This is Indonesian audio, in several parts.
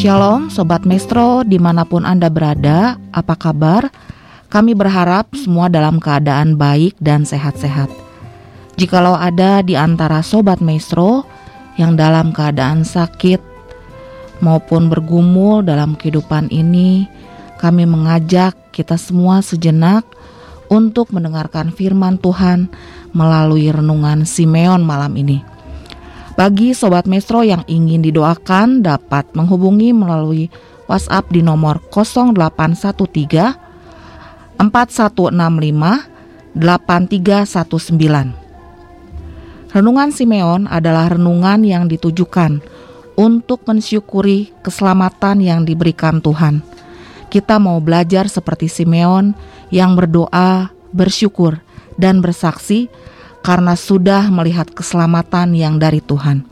Shalom Sobat Maestro di mana pun Anda berada, apa kabar? Kami berharap semua dalam keadaan baik dan sehat-sehat. Jikalau ada di antara Sobat Maestro yang dalam keadaan sakit maupun bergumul dalam kehidupan ini, kami mengajak kita semua sejenak untuk mendengarkan firman Tuhan melalui renungan Simeon malam ini. Bagi Sobat Maestro yang ingin didoakan dapat menghubungi melalui WhatsApp di nomor 0813 4165 8319. Renungan Simeon adalah renungan yang ditujukan untuk mensyukuri keselamatan yang diberikan Tuhan. Kita mau belajar seperti Simeon yang berdoa, bersyukur, dan bersaksi karena sudah melihat keselamatan yang dari Tuhan.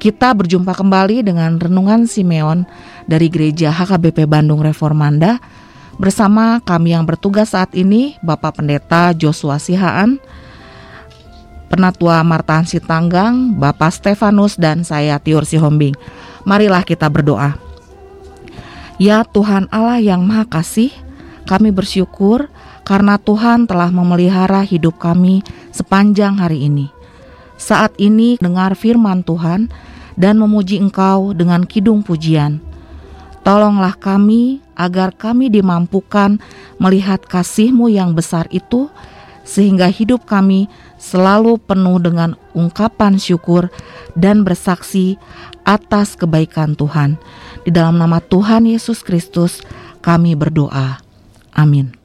Kita berjumpa kembali dengan renungan Simeon dari Gereja HKBP Bandung Reformanda bersama kami yang bertugas saat ini Bapak Pendeta Joshua Sihaan, Penatua Martaan Sitanggang, Bapak Stefanus dan saya Tiur Sihombing. Marilah kita berdoa. Ya Tuhan Allah yang Maha Kasih, kami bersyukur karena Tuhan telah memelihara hidup kami sepanjang hari ini. Saat ini dengar firman Tuhan dan memuji Engkau dengan kidung pujian. Tolonglah kami agar kami dimampukan melihat kasih-Mu yang besar itu sehingga hidup kami selalu penuh dengan ungkapan syukur dan bersaksi atas kebaikan Tuhan. Di dalam nama Tuhan Yesus Kristus kami berdoa. Amin.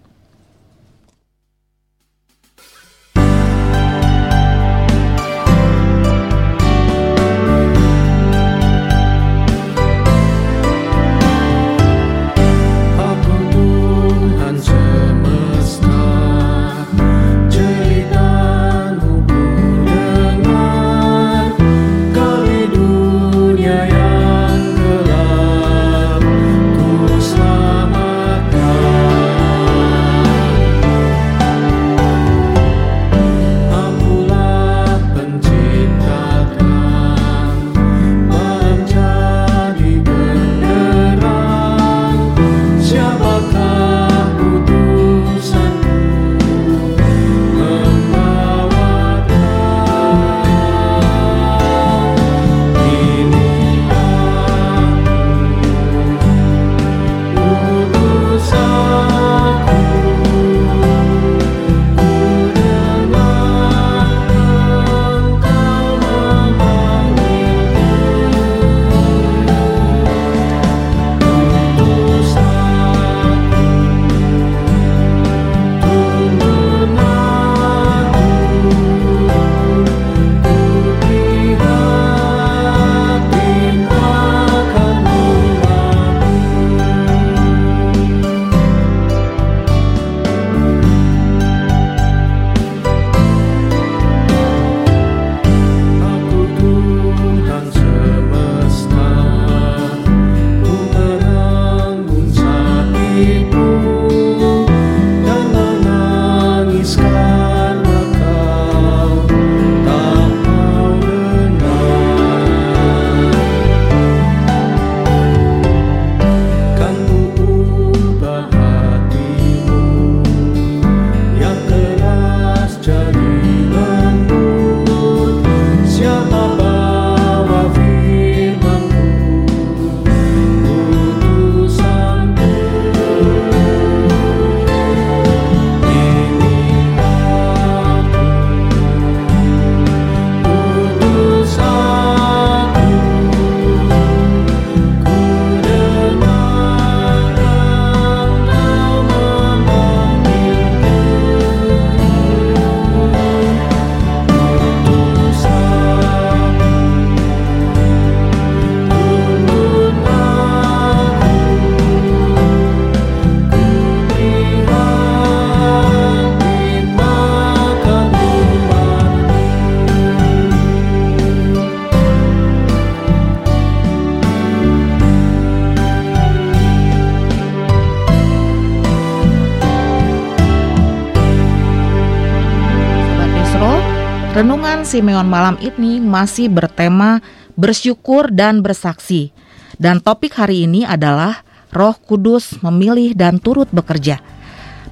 Renungan Simeon malam ini masih bertema bersyukur dan bersaksi. Dan topik hari ini adalah Roh Kudus memilih dan turut bekerja.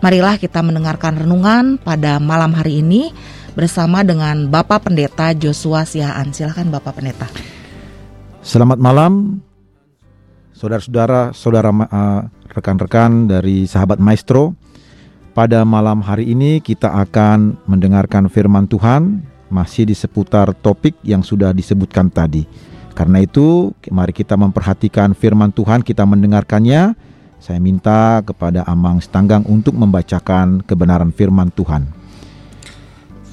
Marilah kita mendengarkan renungan pada malam hari ini bersama dengan Bapak Pendeta Joshua Sihaan. Silakan Bapak Pendeta. Selamat malam saudara-saudara, saudara uh, rekan-rekan dari sahabat Maestro. Pada malam hari ini kita akan mendengarkan firman Tuhan masih di seputar topik yang sudah disebutkan tadi. Karena itu, mari kita memperhatikan firman Tuhan, kita mendengarkannya. Saya minta kepada Amang Stanggang untuk membacakan kebenaran firman Tuhan.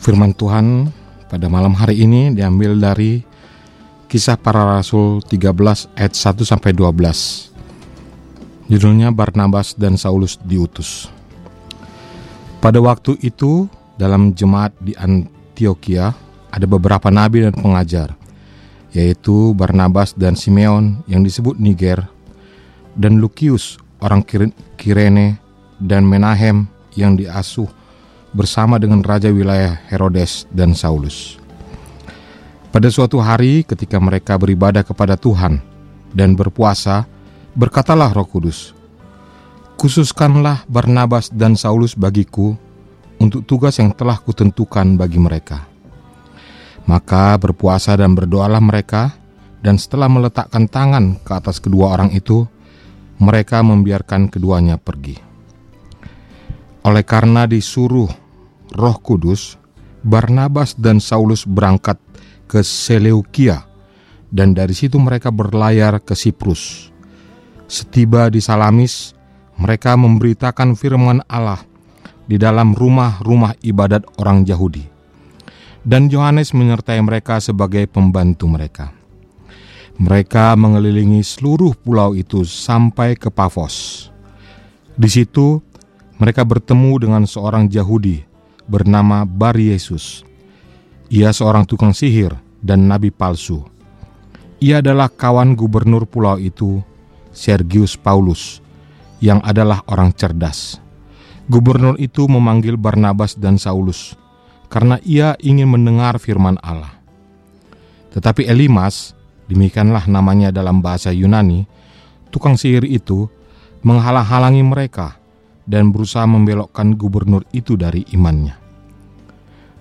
Firman Tuhan pada malam hari ini diambil dari Kisah Para Rasul 13 ayat 1 sampai 12. Judulnya Barnabas dan Saulus diutus. Pada waktu itu, dalam jemaat di Antioquia ada beberapa nabi dan pengajar, yaitu Barnabas dan Simeon yang disebut Niger, dan Lukius orang Kirene, dan Menahem yang diasuh bersama dengan raja wilayah Herodes dan Saulus. Pada suatu hari ketika mereka beribadah kepada Tuhan dan berpuasa, berkatalah Roh Kudus, Khususkanlah Barnabas dan Saulus bagiku untuk tugas yang telah kutentukan bagi mereka. Maka berpuasa dan berdoalah mereka, dan setelah meletakkan tangan ke atas kedua orang itu, mereka membiarkan keduanya pergi. Oleh karena disuruh Roh Kudus, Barnabas dan Saulus berangkat ke Seleukia, dan dari situ mereka berlayar ke Siprus. Setiba di Salamis, mereka memberitakan firman Allah di dalam rumah-rumah ibadat orang Yahudi. Dan Yohanes menyertai mereka sebagai pembantu mereka. Mereka mengelilingi seluruh pulau itu sampai ke Pafos. Di situ mereka bertemu dengan seorang Yahudi bernama Bar Yesus. Ia seorang tukang sihir dan nabi palsu. Ia adalah kawan gubernur pulau itu, Sergius Paulus, yang adalah orang cerdas. Gubernur itu memanggil Barnabas dan Saulus karena ia ingin mendengar firman Allah. Tetapi Elimas, demikianlah namanya dalam bahasa Yunani, tukang sihir itu menghalang-halangi mereka dan berusaha membelokkan gubernur itu dari imannya.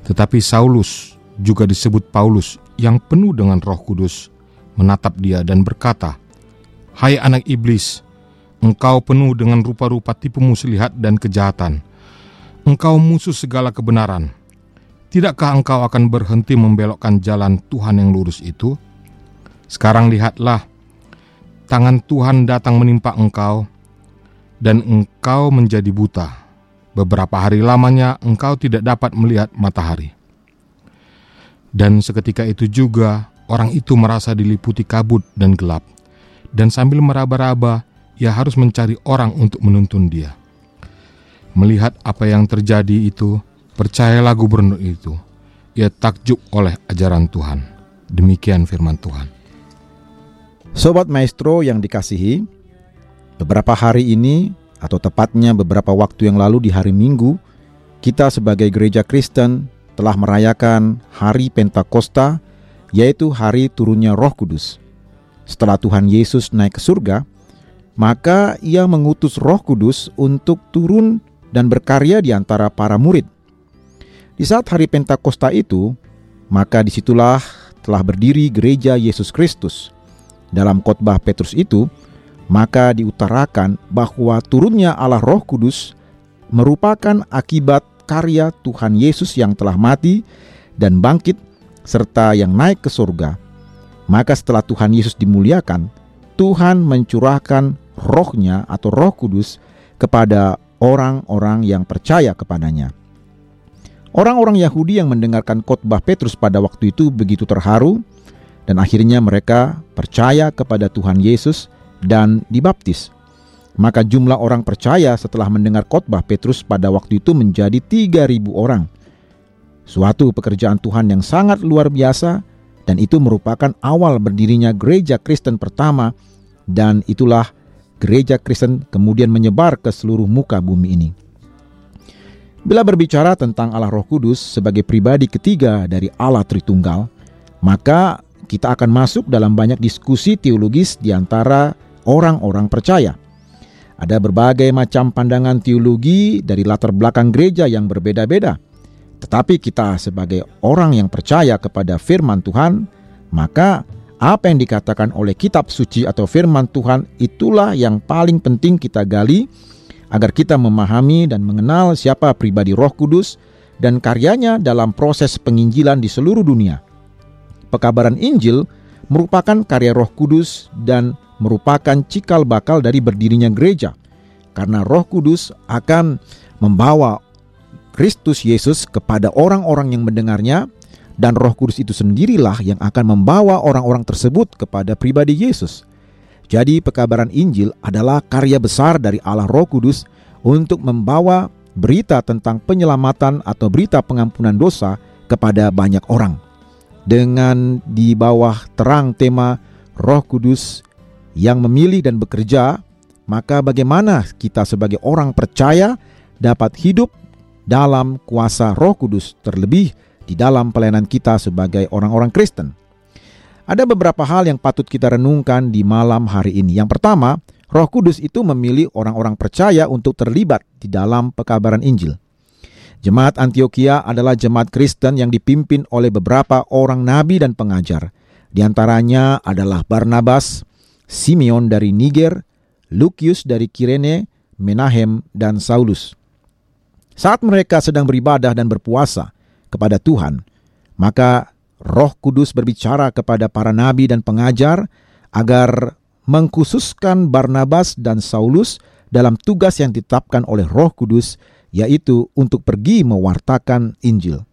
Tetapi Saulus, juga disebut Paulus, yang penuh dengan roh kudus, menatap dia dan berkata, Hai anak iblis, Engkau penuh dengan rupa-rupa tipu muslihat dan kejahatan. Engkau musuh segala kebenaran. Tidakkah engkau akan berhenti membelokkan jalan Tuhan yang lurus itu? Sekarang lihatlah, tangan Tuhan datang menimpa engkau, dan engkau menjadi buta. Beberapa hari lamanya engkau tidak dapat melihat matahari. Dan seketika itu juga orang itu merasa diliputi kabut dan gelap, dan sambil meraba-raba ia harus mencari orang untuk menuntun dia. Melihat apa yang terjadi itu, percayalah gubernur itu. Ia takjub oleh ajaran Tuhan. Demikian firman Tuhan. Sobat Maestro yang dikasihi, beberapa hari ini atau tepatnya beberapa waktu yang lalu di hari Minggu, kita sebagai gereja Kristen telah merayakan hari Pentakosta, yaitu hari turunnya Roh Kudus. Setelah Tuhan Yesus naik ke surga, maka ia mengutus Roh Kudus untuk turun dan berkarya di antara para murid. Di saat hari Pentakosta itu, maka di situlah telah berdiri gereja Yesus Kristus. Dalam khotbah Petrus itu, maka diutarakan bahwa turunnya Allah Roh Kudus merupakan akibat karya Tuhan Yesus yang telah mati dan bangkit serta yang naik ke surga. Maka setelah Tuhan Yesus dimuliakan, Tuhan mencurahkan rohnya atau roh kudus kepada orang-orang yang percaya kepadanya. Orang-orang Yahudi yang mendengarkan khotbah Petrus pada waktu itu begitu terharu dan akhirnya mereka percaya kepada Tuhan Yesus dan dibaptis. Maka jumlah orang percaya setelah mendengar khotbah Petrus pada waktu itu menjadi 3000 orang. Suatu pekerjaan Tuhan yang sangat luar biasa dan itu merupakan awal berdirinya gereja Kristen pertama dan itulah gereja Kristen kemudian menyebar ke seluruh muka bumi ini. Bila berbicara tentang Allah Roh Kudus sebagai pribadi ketiga dari Allah Tritunggal, maka kita akan masuk dalam banyak diskusi teologis di antara orang-orang percaya. Ada berbagai macam pandangan teologi dari latar belakang gereja yang berbeda-beda. Tetapi kita sebagai orang yang percaya kepada firman Tuhan, maka apa yang dikatakan oleh kitab suci atau firman Tuhan itulah yang paling penting kita gali agar kita memahami dan mengenal siapa pribadi Roh Kudus dan karyanya dalam proses penginjilan di seluruh dunia. Pekabaran Injil merupakan karya Roh Kudus dan merupakan cikal bakal dari berdirinya gereja. Karena Roh Kudus akan membawa Kristus Yesus kepada orang-orang yang mendengarnya dan Roh Kudus itu sendirilah yang akan membawa orang-orang tersebut kepada pribadi Yesus. Jadi, pekabaran Injil adalah karya besar dari Allah Roh Kudus untuk membawa berita tentang penyelamatan atau berita pengampunan dosa kepada banyak orang. Dengan di bawah terang tema Roh Kudus yang memilih dan bekerja, maka bagaimana kita sebagai orang percaya dapat hidup dalam kuasa Roh Kudus terlebih di dalam pelayanan kita sebagai orang-orang Kristen. Ada beberapa hal yang patut kita renungkan di malam hari ini. Yang pertama, Roh Kudus itu memilih orang-orang percaya untuk terlibat di dalam pekabaran Injil. Jemaat Antioquia adalah jemaat Kristen yang dipimpin oleh beberapa orang nabi dan pengajar. Di antaranya adalah Barnabas, Simeon dari Niger, Lukius dari Kirene, Menahem, dan Saulus. Saat mereka sedang beribadah dan berpuasa, kepada Tuhan, maka Roh Kudus berbicara kepada para nabi dan pengajar agar mengkhususkan Barnabas dan Saulus dalam tugas yang ditetapkan oleh Roh Kudus, yaitu untuk pergi mewartakan Injil.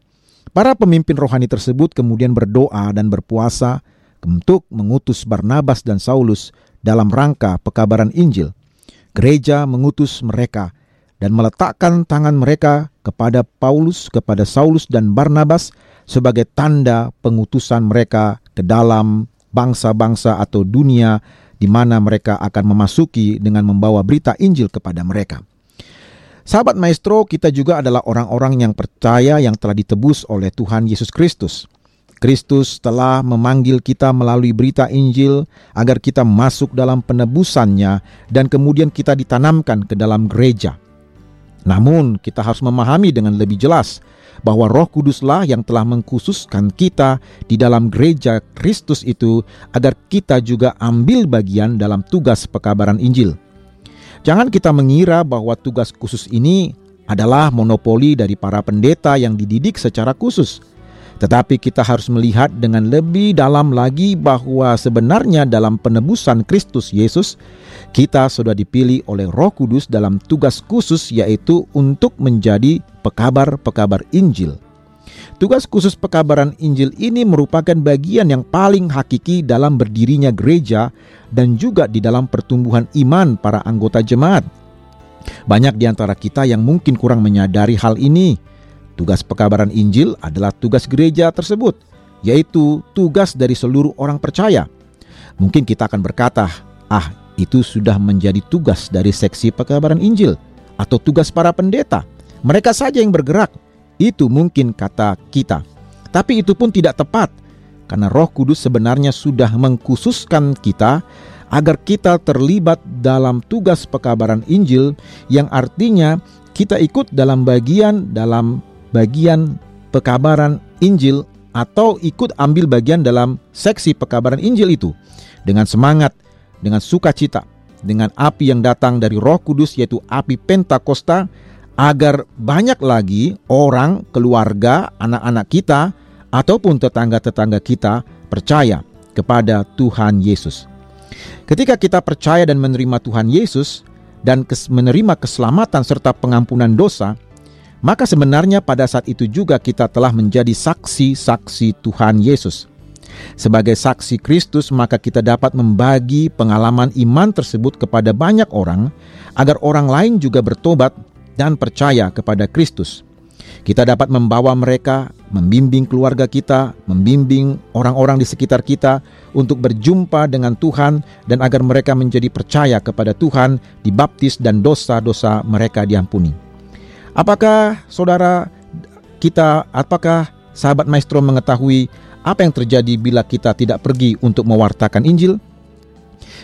Para pemimpin rohani tersebut kemudian berdoa dan berpuasa untuk mengutus Barnabas dan Saulus dalam rangka pekabaran Injil. Gereja mengutus mereka dan meletakkan tangan mereka kepada Paulus, kepada Saulus dan Barnabas sebagai tanda pengutusan mereka ke dalam bangsa-bangsa atau dunia di mana mereka akan memasuki dengan membawa berita Injil kepada mereka. Sahabat maestro, kita juga adalah orang-orang yang percaya yang telah ditebus oleh Tuhan Yesus Kristus. Kristus telah memanggil kita melalui berita Injil agar kita masuk dalam penebusannya dan kemudian kita ditanamkan ke dalam gereja. Namun, kita harus memahami dengan lebih jelas bahwa Roh Kuduslah yang telah mengkhususkan kita di dalam gereja Kristus itu agar kita juga ambil bagian dalam tugas pekabaran Injil. Jangan kita mengira bahwa tugas khusus ini adalah monopoli dari para pendeta yang dididik secara khusus. Tetapi kita harus melihat dengan lebih dalam lagi bahwa sebenarnya dalam penebusan Kristus Yesus, kita sudah dipilih oleh Roh Kudus dalam tugas khusus yaitu untuk menjadi pekabar-pekabar Injil. Tugas khusus pekabaran Injil ini merupakan bagian yang paling hakiki dalam berdirinya gereja dan juga di dalam pertumbuhan iman para anggota jemaat. Banyak di antara kita yang mungkin kurang menyadari hal ini Tugas pekabaran Injil adalah tugas gereja tersebut, yaitu tugas dari seluruh orang percaya. Mungkin kita akan berkata, "Ah, itu sudah menjadi tugas dari seksi pekabaran Injil atau tugas para pendeta. Mereka saja yang bergerak." Itu mungkin kata kita. Tapi itu pun tidak tepat karena Roh Kudus sebenarnya sudah mengkhususkan kita agar kita terlibat dalam tugas pekabaran Injil yang artinya kita ikut dalam bagian dalam bagian pekabaran Injil atau ikut ambil bagian dalam seksi pekabaran Injil itu dengan semangat, dengan sukacita, dengan api yang datang dari Roh Kudus yaitu api Pentakosta agar banyak lagi orang, keluarga, anak-anak kita ataupun tetangga-tetangga kita percaya kepada Tuhan Yesus. Ketika kita percaya dan menerima Tuhan Yesus dan menerima keselamatan serta pengampunan dosa, maka sebenarnya pada saat itu juga kita telah menjadi saksi-saksi Tuhan Yesus. Sebagai saksi Kristus, maka kita dapat membagi pengalaman iman tersebut kepada banyak orang, agar orang lain juga bertobat dan percaya kepada Kristus. Kita dapat membawa mereka, membimbing keluarga kita, membimbing orang-orang di sekitar kita untuk berjumpa dengan Tuhan, dan agar mereka menjadi percaya kepada Tuhan, dibaptis, dan dosa-dosa mereka diampuni. Apakah saudara kita, apakah sahabat maestro mengetahui Apa yang terjadi bila kita tidak pergi untuk mewartakan Injil?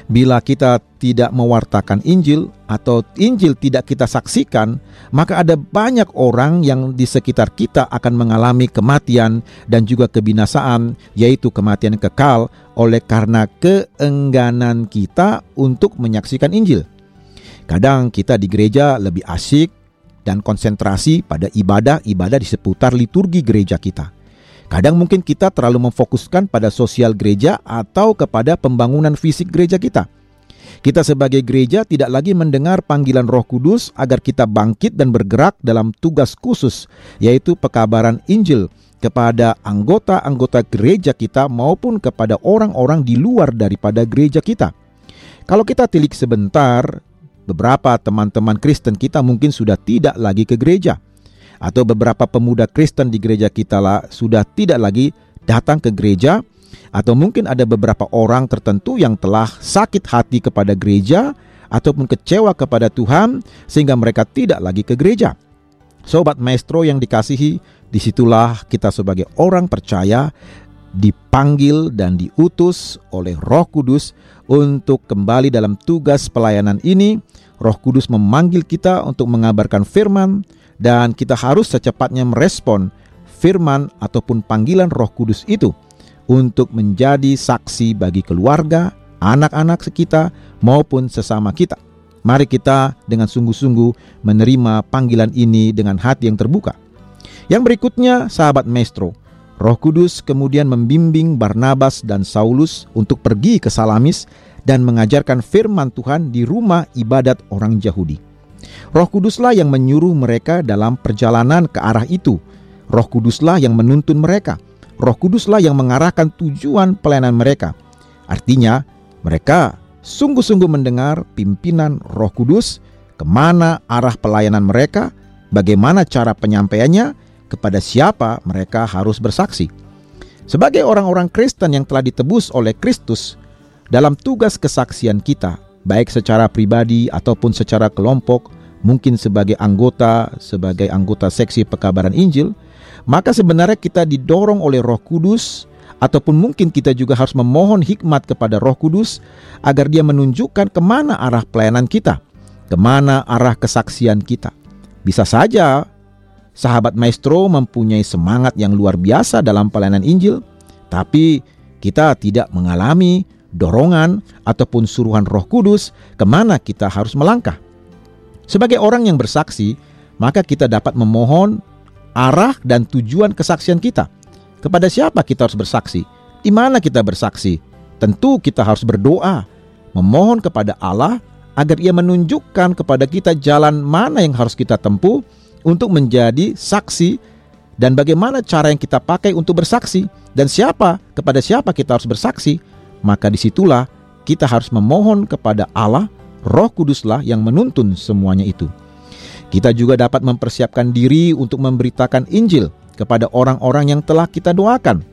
Bila kita tidak mewartakan Injil atau Injil tidak kita saksikan, maka ada banyak orang yang di sekitar kita akan mengalami kematian dan juga kebinasaan, yaitu kematian kekal oleh karena keengganan kita untuk menyaksikan Injil. Kadang kita di gereja lebih asik dan konsentrasi pada ibadah-ibadah di seputar liturgi gereja kita. Kadang mungkin kita terlalu memfokuskan pada sosial gereja atau kepada pembangunan fisik gereja kita. Kita sebagai gereja tidak lagi mendengar panggilan Roh Kudus agar kita bangkit dan bergerak dalam tugas khusus, yaitu pekabaran Injil kepada anggota-anggota gereja kita maupun kepada orang-orang di luar daripada gereja kita. Kalau kita tilik sebentar, beberapa teman-teman Kristen kita mungkin sudah tidak lagi ke gereja atau beberapa pemuda Kristen di gereja kita lah sudah tidak lagi datang ke gereja atau mungkin ada beberapa orang tertentu yang telah sakit hati kepada gereja ataupun kecewa kepada Tuhan sehingga mereka tidak lagi ke gereja. Sobat maestro yang dikasihi, di situlah kita sebagai orang percaya dipanggil dan diutus oleh Roh Kudus untuk kembali dalam tugas pelayanan ini. Roh Kudus memanggil kita untuk mengabarkan firman, dan kita harus secepatnya merespon firman ataupun panggilan Roh Kudus itu untuk menjadi saksi bagi keluarga, anak-anak kita maupun sesama kita. Mari kita dengan sungguh-sungguh menerima panggilan ini dengan hati yang terbuka. Yang berikutnya, sahabat Maestro, Roh Kudus kemudian membimbing Barnabas dan Saulus untuk pergi ke Salamis dan mengajarkan firman Tuhan di rumah ibadat orang Yahudi. Roh Kuduslah yang menyuruh mereka dalam perjalanan ke arah itu. Roh Kuduslah yang menuntun mereka. Roh Kuduslah yang mengarahkan tujuan pelayanan mereka. Artinya, mereka sungguh-sungguh mendengar pimpinan Roh Kudus ke mana arah pelayanan mereka, bagaimana cara penyampaiannya, kepada siapa mereka harus bersaksi. Sebagai orang-orang Kristen yang telah ditebus oleh Kristus, dalam tugas kesaksian kita, baik secara pribadi ataupun secara kelompok, mungkin sebagai anggota, sebagai anggota seksi pekabaran Injil, maka sebenarnya kita didorong oleh Roh Kudus ataupun mungkin kita juga harus memohon hikmat kepada Roh Kudus agar dia menunjukkan ke mana arah pelayanan kita, ke mana arah kesaksian kita. Bisa saja sahabat maestro mempunyai semangat yang luar biasa dalam pelayanan Injil, tapi kita tidak mengalami dorongan ataupun suruhan roh kudus ke mana kita harus melangkah. Sebagai orang yang bersaksi, maka kita dapat memohon arah dan tujuan kesaksian kita. Kepada siapa kita harus bersaksi? Di mana kita bersaksi? Tentu kita harus berdoa, memohon kepada Allah agar Ia menunjukkan kepada kita jalan mana yang harus kita tempuh untuk menjadi saksi dan bagaimana cara yang kita pakai untuk bersaksi dan siapa kepada siapa kita harus bersaksi. Maka di situlah kita harus memohon kepada Allah Roh Kuduslah yang menuntun semuanya itu. Kita juga dapat mempersiapkan diri untuk memberitakan Injil kepada orang-orang yang telah kita doakan.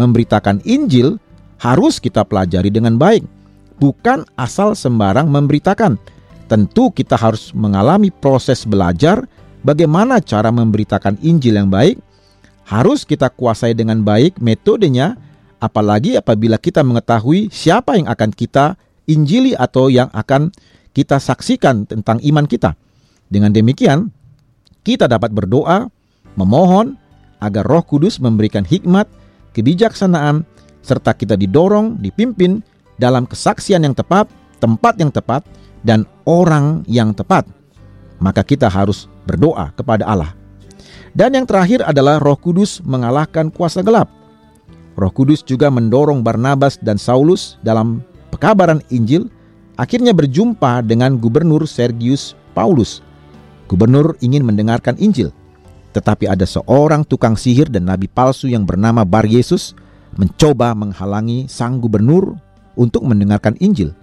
Memberitakan Injil harus kita pelajari dengan baik, bukan asal sembarang memberitakan. Tentu kita harus mengalami proses belajar bagaimana cara memberitakan Injil yang baik. Harus kita kuasai dengan baik metodenya, apalagi apabila kita mengetahui siapa yang akan kita injili atau yang akan kita saksikan tentang iman kita. Dengan demikian, kita dapat berdoa, memohon agar Roh Kudus memberikan hikmat, kebijaksanaan, serta kita didorong, dipimpin dalam kesaksian yang tepat, tempat yang tepat, dan orang yang tepat. Maka kita harus berdoa kepada Allah. Dan yang terakhir adalah Roh Kudus mengalahkan kuasa gelap. Roh Kudus juga mendorong Barnabas dan Saulus dalam pekabaran Injil akhirnya berjumpa dengan Gubernur Sergius Paulus. Gubernur ingin mendengarkan Injil, tetapi ada seorang tukang sihir dan nabi palsu yang bernama Bar Yesus mencoba menghalangi sang gubernur untuk mendengarkan Injil.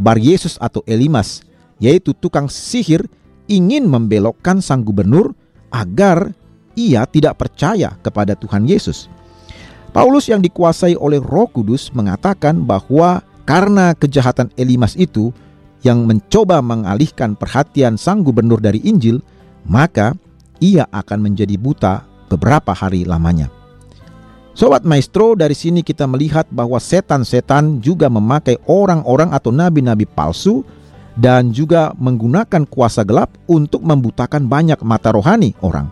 Bar Yesus atau Elimas, yaitu tukang sihir, ingin membelokkan sang gubernur agar ia tidak percaya kepada Tuhan Yesus. Paulus yang dikuasai oleh Roh Kudus mengatakan bahwa karena kejahatan Elimas itu yang mencoba mengalihkan perhatian sang gubernur dari Injil, maka ia akan menjadi buta beberapa hari lamanya. Sobat Maestro, dari sini kita melihat bahwa setan-setan juga memakai orang-orang atau nabi-nabi palsu dan juga menggunakan kuasa gelap untuk membutakan banyak mata rohani orang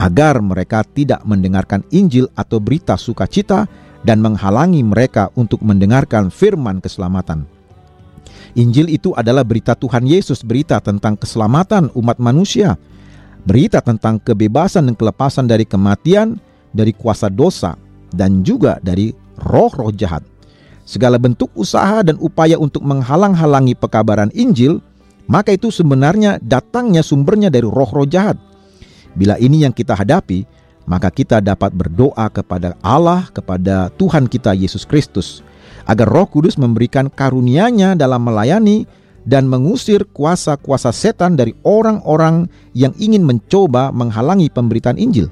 agar mereka tidak mendengarkan Injil atau berita sukacita dan menghalangi mereka untuk mendengarkan firman keselamatan. Injil itu adalah berita Tuhan Yesus, berita tentang keselamatan umat manusia, berita tentang kebebasan dan kelepasan dari kematian, dari kuasa dosa, dan juga dari roh-roh jahat. Segala bentuk usaha dan upaya untuk menghalang-halangi pekabaran Injil, maka itu sebenarnya datangnya sumbernya dari roh-roh jahat. Bila ini yang kita hadapi, maka kita dapat berdoa kepada Allah, kepada Tuhan kita Yesus Kristus, agar Roh Kudus memberikan karunia-Nya dalam melayani dan mengusir kuasa-kuasa setan dari orang-orang yang ingin mencoba menghalangi pemberitaan Injil.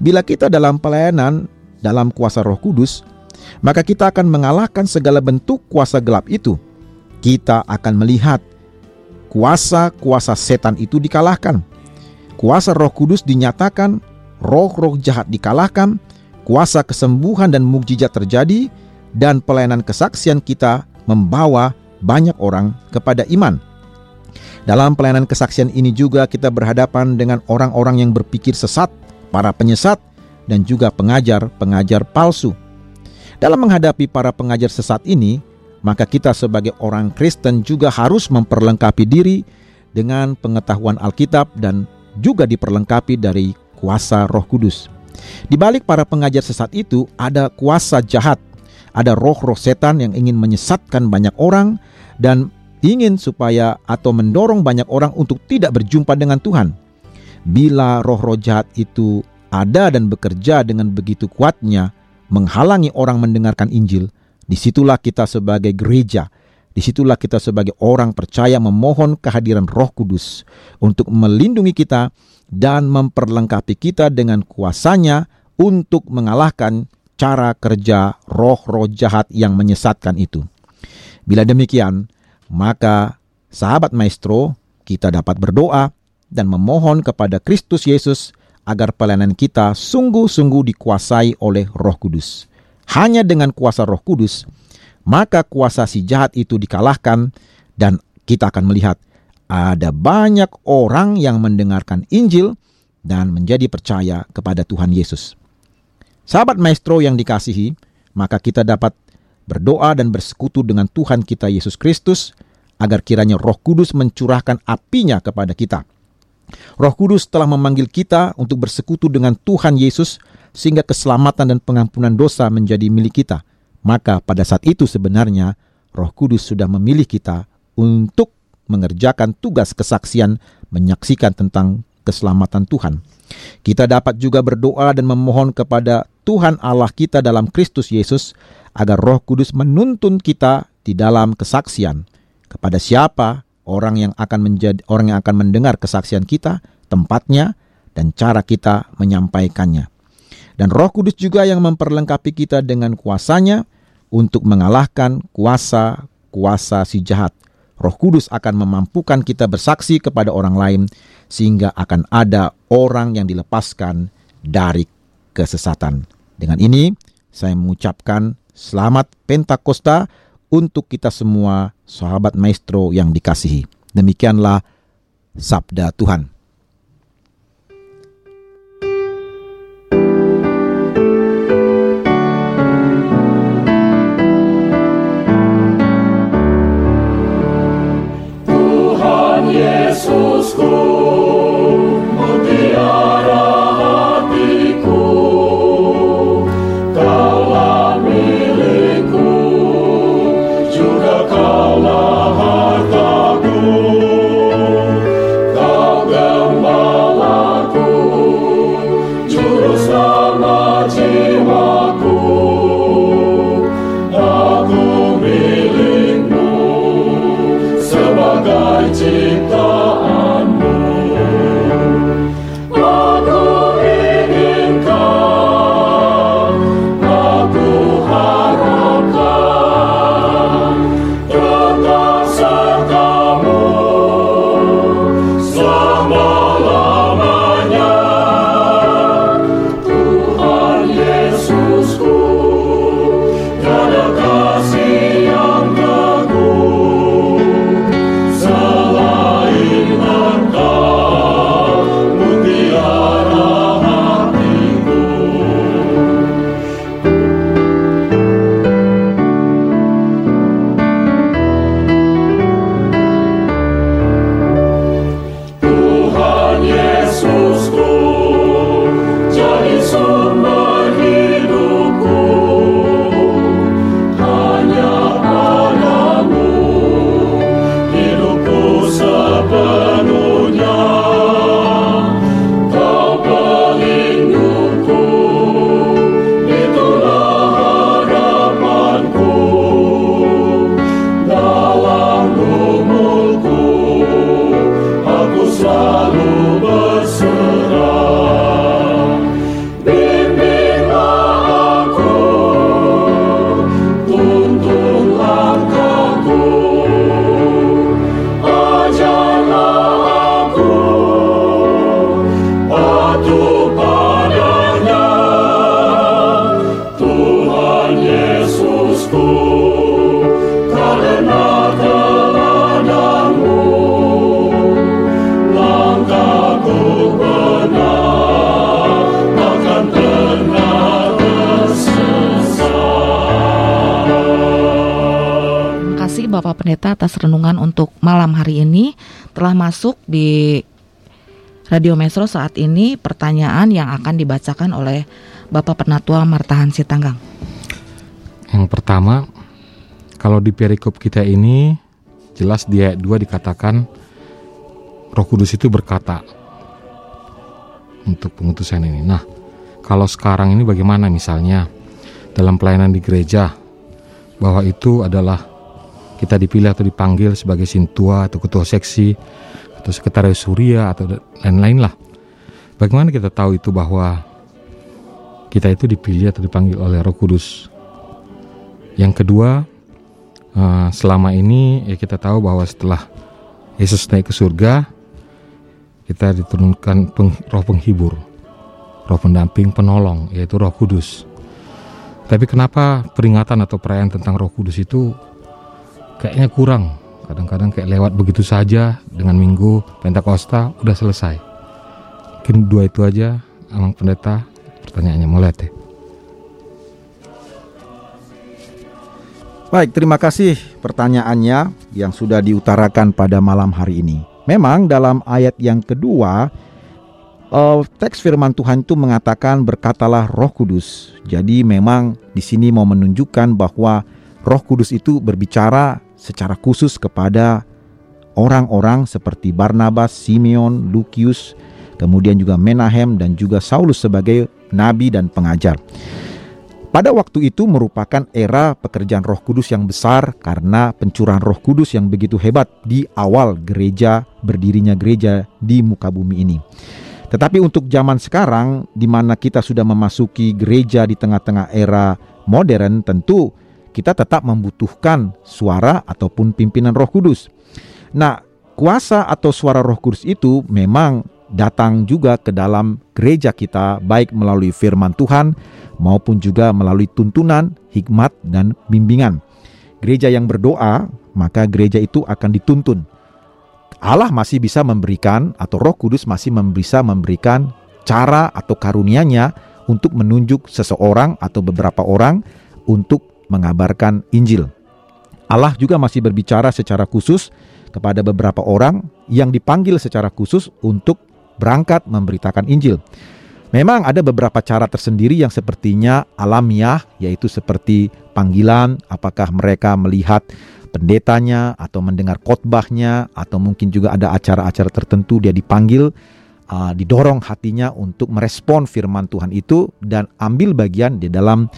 Bila kita dalam pelayanan dalam kuasa Roh Kudus, maka kita akan mengalahkan segala bentuk kuasa gelap itu. Kita akan melihat kuasa-kuasa setan itu dikalahkan. Kuasa Roh Kudus dinyatakan, roh-roh jahat dikalahkan, kuasa kesembuhan dan mukjizat terjadi, dan pelayanan kesaksian kita membawa banyak orang kepada iman. Dalam pelayanan kesaksian ini juga kita berhadapan dengan orang-orang yang berpikir sesat, para penyesat, dan juga pengajar-pengajar palsu. Dalam menghadapi para pengajar sesat ini, maka kita sebagai orang Kristen juga harus memperlengkapi diri dengan pengetahuan Alkitab dan juga diperlengkapi dari kuasa Roh Kudus. Di balik para pengajar sesat itu ada kuasa jahat, ada roh-roh setan yang ingin menyesatkan banyak orang dan ingin supaya atau mendorong banyak orang untuk tidak berjumpa dengan Tuhan. Bila roh-roh jahat itu ada dan bekerja dengan begitu kuatnya menghalangi orang mendengarkan Injil, di situlah kita sebagai gereja, di situlah kita sebagai orang percaya memohon kehadiran Roh Kudus untuk melindungi kita dan memperlengkapi kita dengan kuasanya untuk mengalahkan cara kerja roh-roh jahat yang menyesatkan itu. Bila demikian, maka sahabat maestro, kita dapat berdoa dan memohon kepada Kristus Yesus agar pelayanan kita sungguh-sungguh dikuasai oleh Roh Kudus. Hanya dengan kuasa Roh Kudus, maka kuasa si jahat itu dikalahkan dan kita akan melihat ada banyak orang yang mendengarkan Injil dan menjadi percaya kepada Tuhan Yesus. Sahabat maestro yang dikasihi, maka kita dapat berdoa dan bersekutu dengan Tuhan kita Yesus Kristus agar kiranya Roh Kudus mencurahkan apinya kepada kita Roh Kudus telah memanggil kita untuk bersekutu dengan Tuhan Yesus sehingga keselamatan dan pengampunan dosa menjadi milik kita. Maka pada saat itu sebenarnya Roh Kudus sudah memilih kita untuk mengerjakan tugas kesaksian menyaksikan tentang keselamatan Tuhan. Kita dapat juga berdoa dan memohon kepada Tuhan Allah kita dalam Kristus Yesus agar Roh Kudus menuntun kita di dalam kesaksian. Kepada siapa orang yang akan menjadi orang yang akan mendengar kesaksian kita, tempatnya dan cara kita menyampaikannya. Dan Roh Kudus juga yang memperlengkapi kita dengan kuasanya untuk mengalahkan kuasa-kuasa si jahat. Roh Kudus akan memampukan kita bersaksi kepada orang lain sehingga akan ada orang yang dilepaskan dari kesesatan. Dengan ini saya mengucapkan selamat Pentakosta untuk kita semua sahabat maestro yang dikasihi. Demikianlah sabda Tuhan. Jesus. Pendeta atas renungan untuk malam hari ini. Telah masuk di Radio Mesro saat ini pertanyaan yang akan dibacakan oleh Bapak Penatua Martahan Sitanggang. Yang pertama, kalau di perikop kita ini jelas di ayat 2 dikatakan Roh Kudus itu berkata untuk pengutusan ini. Nah, kalau sekarang ini bagaimana misalnya dalam pelayanan di gereja bahwa itu adalah kita dipilih atau dipanggil sebagai sintua atau ketua seksi atau sekretaris surya atau lain-lain lah. Bagaimana kita tahu itu bahwa kita itu dipilih atau dipanggil oleh Roh Kudus? Yang kedua, uh, selama ini ya kita tahu bahwa setelah Yesus naik ke surga, kita diturunkan Roh penghibur, Roh pendamping, penolong, yaitu Roh Kudus. Tapi kenapa peringatan atau perayaan tentang Roh Kudus itu kayaknya kurang kadang-kadang kayak lewat begitu saja dengan minggu Pentakosta udah selesai mungkin dua itu aja Amang Pendeta pertanyaannya mulai deh Baik, terima kasih pertanyaannya yang sudah diutarakan pada malam hari ini. Memang dalam ayat yang kedua, uh, teks firman Tuhan itu mengatakan berkatalah Roh Kudus. Jadi memang di sini mau menunjukkan bahwa Roh Kudus itu berbicara secara khusus kepada orang-orang seperti Barnabas, Simeon, Lukius, kemudian juga Menahem dan juga Saulus sebagai nabi dan pengajar. Pada waktu itu merupakan era pekerjaan Roh Kudus yang besar karena pencurahan Roh Kudus yang begitu hebat di awal gereja berdirinya gereja di muka bumi ini. Tetapi untuk zaman sekarang di mana kita sudah memasuki gereja di tengah-tengah era modern tentu kita tetap membutuhkan suara ataupun pimpinan Roh Kudus. Nah, kuasa atau suara Roh Kudus itu memang datang juga ke dalam gereja kita, baik melalui firman Tuhan maupun juga melalui tuntunan, hikmat, dan bimbingan. Gereja yang berdoa, maka gereja itu akan dituntun. Allah masih bisa memberikan, atau Roh Kudus masih bisa memberikan cara atau karunia-Nya untuk menunjuk seseorang atau beberapa orang untuk mengabarkan Injil. Allah juga masih berbicara secara khusus kepada beberapa orang yang dipanggil secara khusus untuk berangkat memberitakan Injil. Memang ada beberapa cara tersendiri yang sepertinya alamiah, yaitu seperti panggilan, apakah mereka melihat pendetanya atau mendengar khotbahnya, atau mungkin juga ada acara-acara tertentu dia dipanggil, uh, didorong hatinya untuk merespon firman Tuhan itu dan ambil bagian di dalam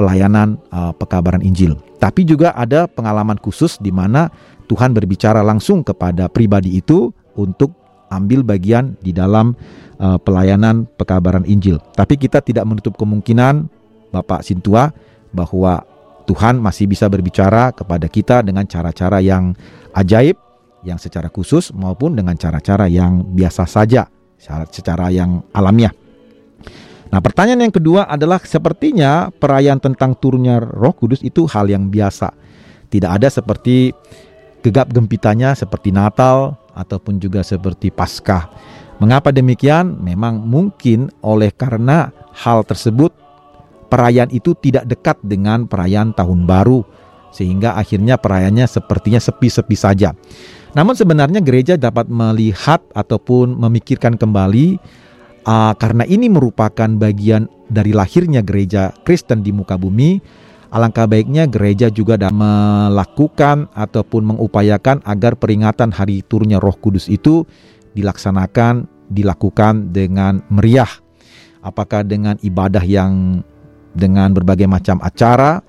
pelayanan uh, pekabaran Injil. Tapi juga ada pengalaman khusus di mana Tuhan berbicara langsung kepada pribadi itu untuk ambil bagian di dalam uh, pelayanan pekabaran Injil. Tapi kita tidak menutup kemungkinan Bapak Sintua bahwa Tuhan masih bisa berbicara kepada kita dengan cara-cara yang ajaib, yang secara khusus maupun dengan cara-cara yang biasa saja, secara yang alamiah. Nah, pertanyaan yang kedua adalah sepertinya perayaan tentang turunnya Roh Kudus itu hal yang biasa. Tidak ada seperti gegap gempitanya seperti Natal ataupun juga seperti Paskah. Mengapa demikian? Memang mungkin oleh karena hal tersebut perayaan itu tidak dekat dengan perayaan tahun baru sehingga akhirnya perayaannya sepertinya sepi-sepi saja. Namun sebenarnya gereja dapat melihat ataupun memikirkan kembali uh, karena ini merupakan bagian dari lahirnya gereja Kristen di muka bumi, alangkah baiknya gereja juga dapat melakukan ataupun mengupayakan agar peringatan hari turunnya Roh Kudus itu dilaksanakan, dilakukan dengan meriah. Apakah dengan ibadah yang dengan berbagai macam acara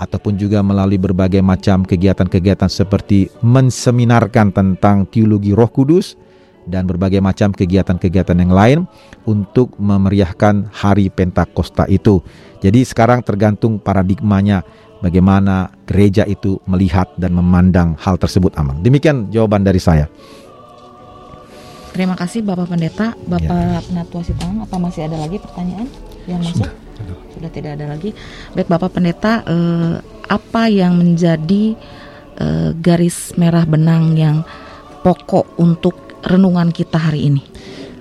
ataupun juga melalui berbagai macam kegiatan-kegiatan seperti menseminarkan tentang teologi Roh Kudus dan berbagai macam kegiatan-kegiatan yang lain untuk memeriahkan hari Pentakosta itu. Jadi sekarang tergantung paradigmanya bagaimana gereja itu melihat dan memandang hal tersebut aman. Demikian jawaban dari saya. Terima kasih Bapak Pendeta, Bapak ya. Penatua Sitang. Apa masih ada lagi pertanyaan yang masuk? Sudah, Sudah tidak ada lagi. Baik Bapak Pendeta, eh, apa yang menjadi eh, garis merah benang yang pokok untuk renungan kita hari ini?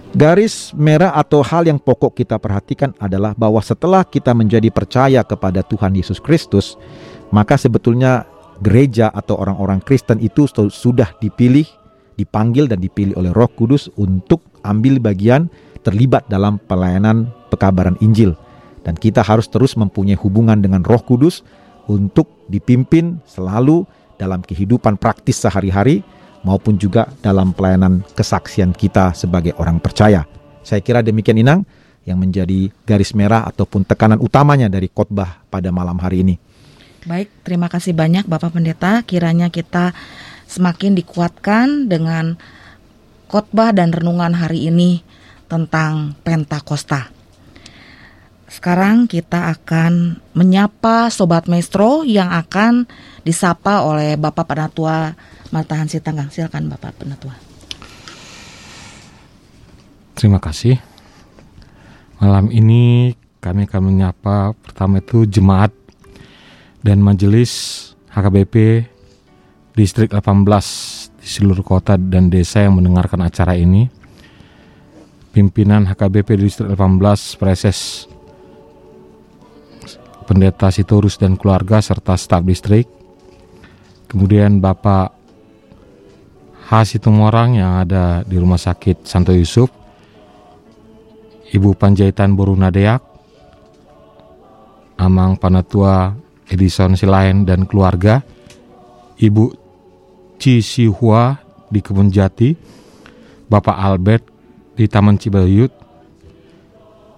Garis merah atau hal yang pokok kita perhatikan adalah bahwa setelah kita menjadi percaya kepada Tuhan Yesus Kristus, maka sebetulnya gereja atau orang-orang Kristen itu sudah dipilih, dipanggil dan dipilih oleh Roh Kudus untuk ambil bagian terlibat dalam pelayanan pekabaran Injil. Dan kita harus terus mempunyai hubungan dengan Roh Kudus untuk dipimpin selalu dalam kehidupan praktis sehari-hari maupun juga dalam pelayanan kesaksian kita sebagai orang percaya. Saya kira demikian Inang yang menjadi garis merah ataupun tekanan utamanya dari khotbah pada malam hari ini. Baik, terima kasih banyak Bapak Pendeta. Kiranya kita semakin dikuatkan dengan khotbah dan renungan hari ini tentang Pentakosta. Sekarang kita akan menyapa Sobat Maestro yang akan disapa oleh Bapak Penatua Martahan Sitanggang. Silakan Bapak Penatua. Terima kasih. Malam ini kami akan menyapa pertama itu jemaat dan majelis HKBP Distrik 18 di seluruh kota dan desa yang mendengarkan acara ini. Pimpinan HKBP Distrik 18 Preses Pendeta Sitorus dan keluarga serta staf distrik. Kemudian Bapak Hasitumorang yang ada di Rumah Sakit Santo Yusuf. Ibu Panjaitan Boru Nadeak. Amang Panatua Edison Silain dan keluarga. Ibu Ci Sihua di Kebun Jati. Bapak Albert di Taman Cibayut.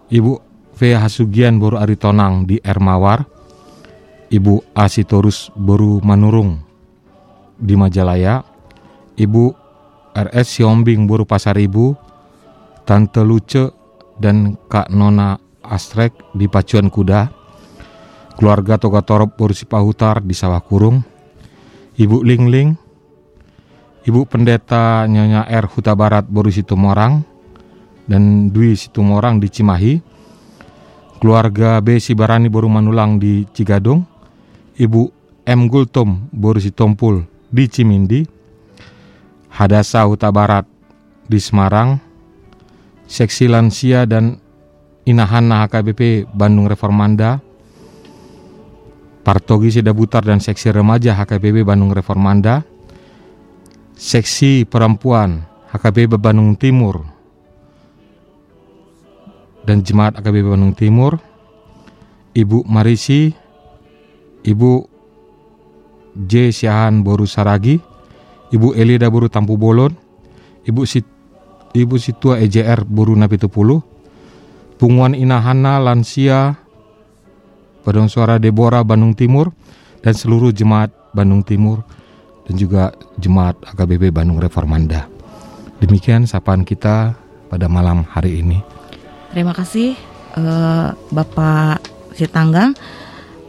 Ibu V. Hasugian Boru Aritonang di Ermawar, Ibu Asitorus Boru Manurung di Majalaya, Ibu RS Siombing Boru Pasar Ibu, Tante Luce dan Kak Nona Astrek di Pacuan Kuda, keluarga Toga Torop Boru Sipahutar di Sawah Kurung, Ibu Lingling, Ibu Pendeta Nyonya R Huta Barat Boru Situmorang, dan Dwi Situmorang di Cimahi, keluarga B. Sibarani Boru Manulang di Cigadung, Ibu M. Gultom Boru Sitompul di Cimindi, Hadasa Huta Barat di Semarang, Seksi Lansia dan Inahana HKBP Bandung Reformanda, Partogi Sedabutar dan Seksi Remaja HKBP Bandung Reformanda, Seksi Perempuan HKBP Bandung Timur dan Jemaat AKBP Bandung Timur, Ibu Marisi, Ibu J. Siahan Boru Saragi, Ibu Elida Boru Tampu Bolon, Ibu Sit Ibu Situa EJR Boru Napitupulu, Punguan Inahana Lansia, Padang Suara Debora Bandung Timur, dan seluruh jemaat Bandung Timur, dan juga jemaat AKBP Bandung Reformanda. Demikian sapaan kita pada malam hari ini. Terima kasih uh, Bapak Sitanggang.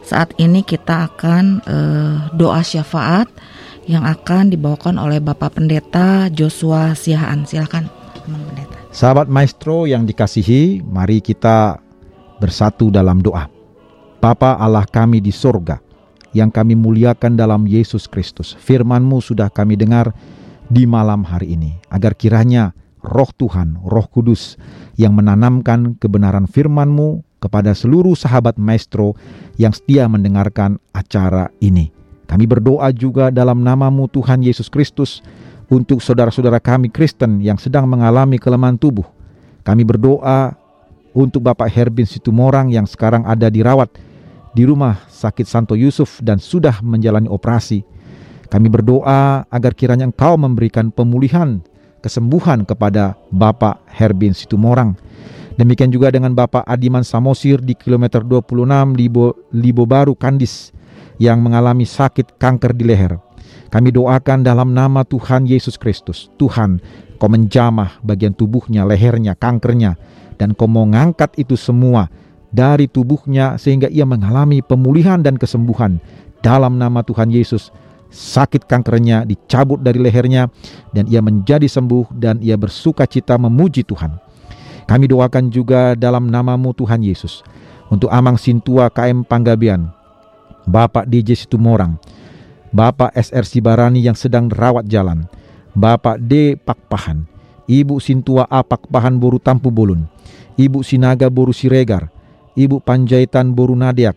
Saat ini kita akan uh, doa syafaat yang akan dibawakan oleh Bapak Pendeta Joshua Siahaan. Silakan, teman pendeta. Sahabat Maestro yang dikasihi, mari kita bersatu dalam doa. Bapa Allah kami di sorga, yang kami muliakan dalam Yesus Kristus. Firman-Mu sudah kami dengar di malam hari ini, agar kiranya roh Tuhan, roh kudus yang menanamkan kebenaran firman-Mu kepada seluruh sahabat maestro yang setia mendengarkan acara ini. Kami berdoa juga dalam namamu Tuhan Yesus Kristus untuk saudara-saudara kami Kristen yang sedang mengalami kelemahan tubuh. Kami berdoa untuk Bapak Herbin Situmorang yang sekarang ada dirawat di rumah sakit Santo Yusuf dan sudah menjalani operasi. Kami berdoa agar kiranya Engkau memberikan pemulihan kesembuhan kepada Bapak Herbin Situmorang. Demikian juga dengan Bapak Adiman Samosir di kilometer 26 Libo, Libo Baru Kandis yang mengalami sakit kanker di leher. Kami doakan dalam nama Tuhan Yesus Kristus. Tuhan, kau menjamah bagian tubuhnya, lehernya, kankernya. Dan kau mau ngangkat itu semua dari tubuhnya sehingga ia mengalami pemulihan dan kesembuhan. Dalam nama Tuhan Yesus, sakit kankernya dicabut dari lehernya dan ia menjadi sembuh dan ia bersuka cita memuji Tuhan. Kami doakan juga dalam namamu Tuhan Yesus untuk Amang Sintua KM Panggabian, Bapak DJ Situmorang, Bapak SR Sibarani yang sedang rawat jalan, Bapak D Pakpahan, Ibu Sintua A Pakpahan Boru Tampu Bolun, Ibu Sinaga Boru Siregar, Ibu Panjaitan Boru Nadiak,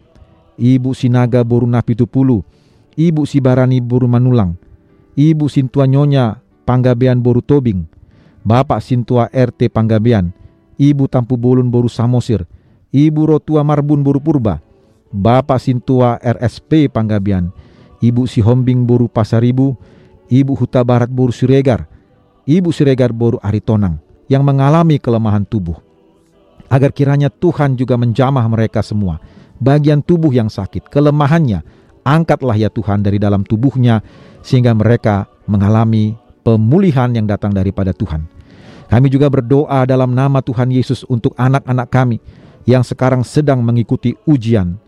Ibu Sinaga Boru Napitupulu, Ibu Sibarani Boru Manulang, Ibu Sintua Nyonya Panggabean Boru Tobing, Bapak Sintua RT Panggabean, Ibu Tampu Bolun Boru Samosir, Ibu Rotua Marbun Boru Purba, Bapak Sintua RSP Panggabean, Ibu Sihombing Boru Pasaribu, Ibu Huta Barat Boru Siregar, Ibu Siregar Boru Aritonang yang mengalami kelemahan tubuh. Agar kiranya Tuhan juga menjamah mereka semua, bagian tubuh yang sakit, kelemahannya, angkatlah ya Tuhan dari dalam tubuhnya sehingga mereka mengalami pemulihan yang datang daripada Tuhan. Kami juga berdoa dalam nama Tuhan Yesus untuk anak-anak kami yang sekarang sedang mengikuti ujian.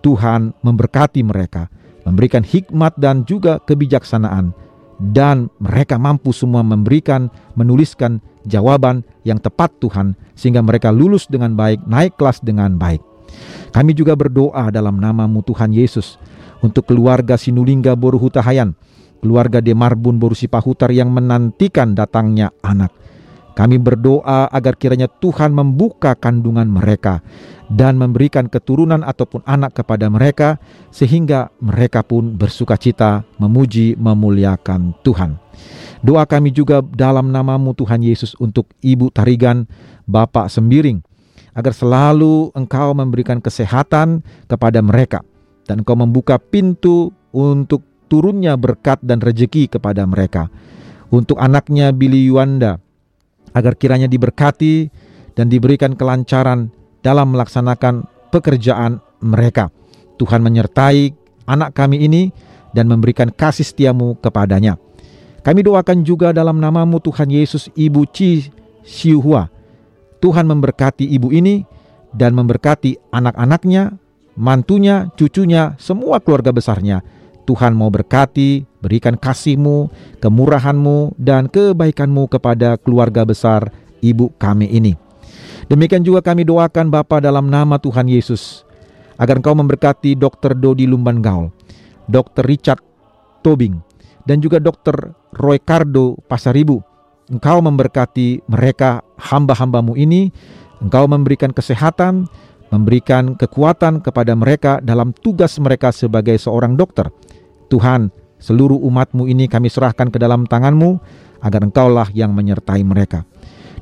Tuhan memberkati mereka, memberikan hikmat dan juga kebijaksanaan dan mereka mampu semua memberikan, menuliskan jawaban yang tepat Tuhan sehingga mereka lulus dengan baik, naik kelas dengan baik. Kami juga berdoa dalam namamu Tuhan Yesus untuk keluarga Sinulingga Boru Hutahayan, keluarga Demarbun Boru Sipahutar yang menantikan datangnya anak. Kami berdoa agar kiranya Tuhan membuka kandungan mereka dan memberikan keturunan ataupun anak kepada mereka sehingga mereka pun bersuka cita memuji memuliakan Tuhan. Doa kami juga dalam namamu Tuhan Yesus untuk Ibu Tarigan, Bapak Sembiring, agar selalu Engkau memberikan kesehatan kepada mereka dan Engkau membuka pintu untuk turunnya berkat dan rejeki kepada mereka. Untuk anaknya Billy Yuanda, agar kiranya diberkati dan diberikan kelancaran dalam melaksanakan pekerjaan mereka. Tuhan menyertai anak kami ini dan memberikan kasih setiamu kepadanya. Kami doakan juga dalam namamu Tuhan Yesus Ibu Ci Siuhua. Tuhan memberkati ibu ini dan memberkati anak-anaknya, mantunya, cucunya, semua keluarga besarnya Tuhan mau berkati, berikan kasihmu, kemurahanmu, dan kebaikanmu kepada keluarga besar ibu kami ini. Demikian juga kami doakan Bapa dalam nama Tuhan Yesus, agar engkau memberkati Dr. Dodi Lumban Gaul, Dr. Richard Tobing, dan juga Dr. Roy Cardo Pasaribu. Engkau memberkati mereka hamba-hambamu ini, engkau memberikan kesehatan, memberikan kekuatan kepada mereka dalam tugas mereka sebagai seorang dokter Tuhan, seluruh umatmu ini kami serahkan ke dalam tanganmu, agar engkaulah yang menyertai mereka.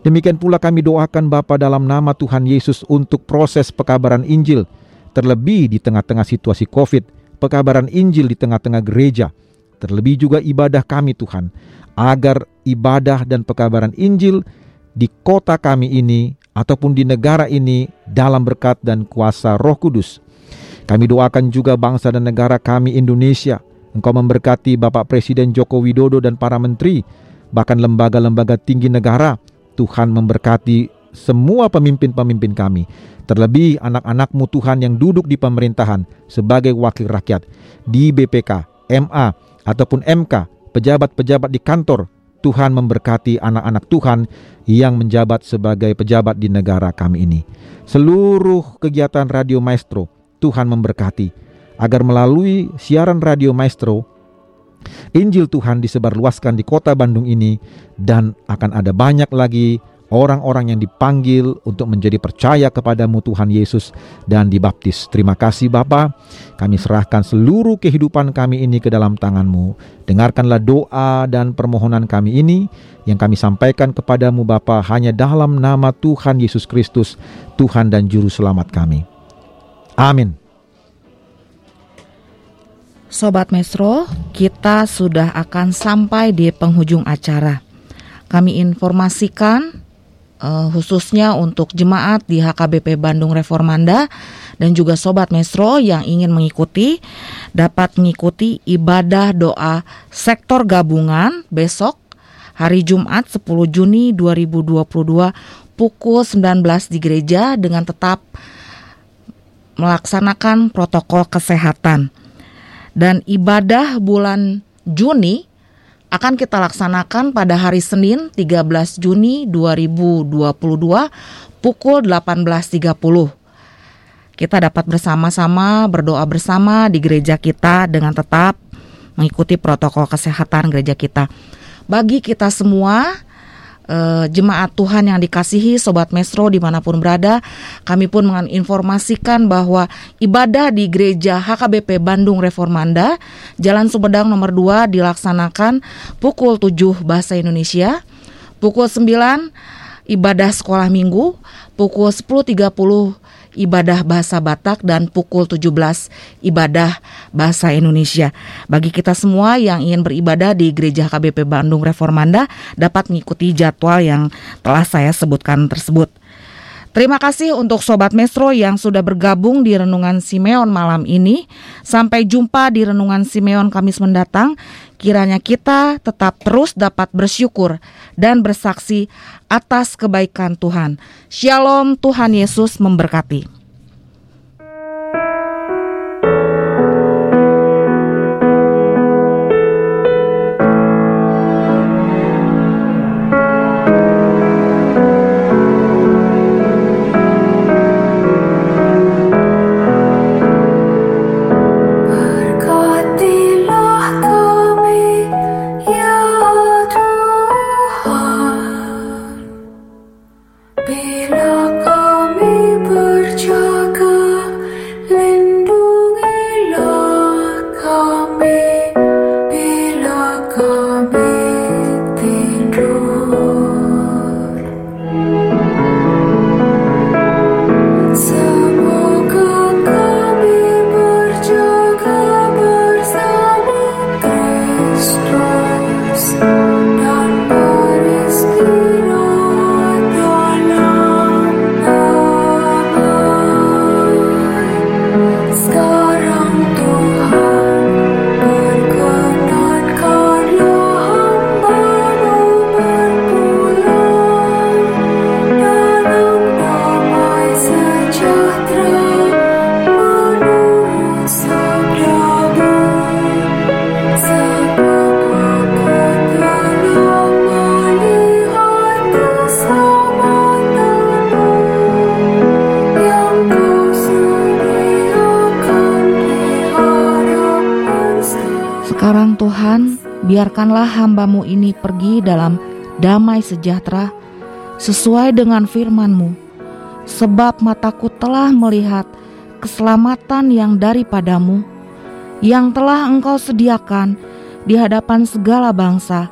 Demikian pula kami doakan Bapa dalam nama Tuhan Yesus untuk proses pekabaran Injil, terlebih di tengah-tengah situasi COVID, pekabaran Injil di tengah-tengah gereja, terlebih juga ibadah kami Tuhan, agar ibadah dan pekabaran Injil di kota kami ini ataupun di negara ini dalam berkat dan kuasa Roh Kudus. Kami doakan juga bangsa dan negara kami Indonesia, Engkau memberkati Bapak Presiden Joko Widodo dan para menteri, bahkan lembaga-lembaga tinggi negara. Tuhan memberkati semua pemimpin-pemimpin kami, terlebih anak-anakmu Tuhan yang duduk di pemerintahan sebagai wakil rakyat, di BPK, MA, ataupun MK, pejabat-pejabat di kantor, Tuhan memberkati anak-anak Tuhan yang menjabat sebagai pejabat di negara kami ini. Seluruh kegiatan Radio Maestro, Tuhan memberkati agar melalui siaran radio Maestro Injil Tuhan disebarluaskan di kota Bandung ini dan akan ada banyak lagi orang-orang yang dipanggil untuk menjadi percaya kepadamu Tuhan Yesus dan dibaptis. Terima kasih Bapa. Kami serahkan seluruh kehidupan kami ini ke dalam tanganmu. Dengarkanlah doa dan permohonan kami ini yang kami sampaikan kepadamu Bapa hanya dalam nama Tuhan Yesus Kristus, Tuhan dan Juru Selamat kami. Amin. Sobat Mesro, kita sudah akan sampai di penghujung acara. Kami informasikan uh, khususnya untuk jemaat di HKBP Bandung Reformanda dan juga Sobat Mesro yang ingin mengikuti dapat mengikuti ibadah doa sektor gabungan besok hari Jumat 10 Juni 2022 pukul 19 di gereja dengan tetap melaksanakan protokol kesehatan. Dan ibadah bulan Juni akan kita laksanakan pada hari Senin 13 Juni 2022 pukul 18.30. Kita dapat bersama-sama berdoa bersama di gereja kita dengan tetap mengikuti protokol kesehatan gereja kita. Bagi kita semua uh, jemaat Tuhan yang dikasihi Sobat Mesro di mana pun berada. Kami pun menginformasikan bahwa ibadah di gereja HKBP Bandung Reformanda Jalan Sumedang nomor 2 dilaksanakan pukul 7 bahasa Indonesia Pukul 9 ibadah sekolah minggu Pukul 10.30 ibadah bahasa Batak dan pukul 17 ibadah bahasa Indonesia. Bagi kita semua yang ingin beribadah di Gereja KBP Bandung Reformanda dapat mengikuti jadwal yang telah saya sebutkan tersebut. Terima kasih untuk Sobat Mesro yang sudah bergabung di Renungan Simeon malam ini. Sampai jumpa di Renungan Simeon Kamis mendatang. Kiranya kita tetap terus dapat bersyukur dan bersaksi atas kebaikan Tuhan. Shalom, Tuhan Yesus memberkati. Biarkanlah hambamu ini pergi dalam damai sejahtera sesuai dengan firman-Mu. Sebab mataku telah melihat keselamatan yang daripadamu, yang telah engkau sediakan di hadapan segala bangsa,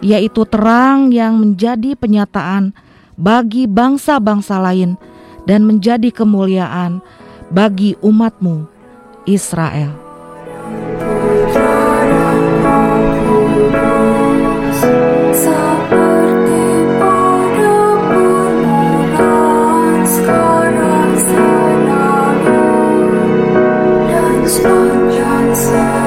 yaitu terang yang menjadi penyataan bagi bangsa-bangsa lain dan menjadi kemuliaan bagi umatmu Israel. Yes.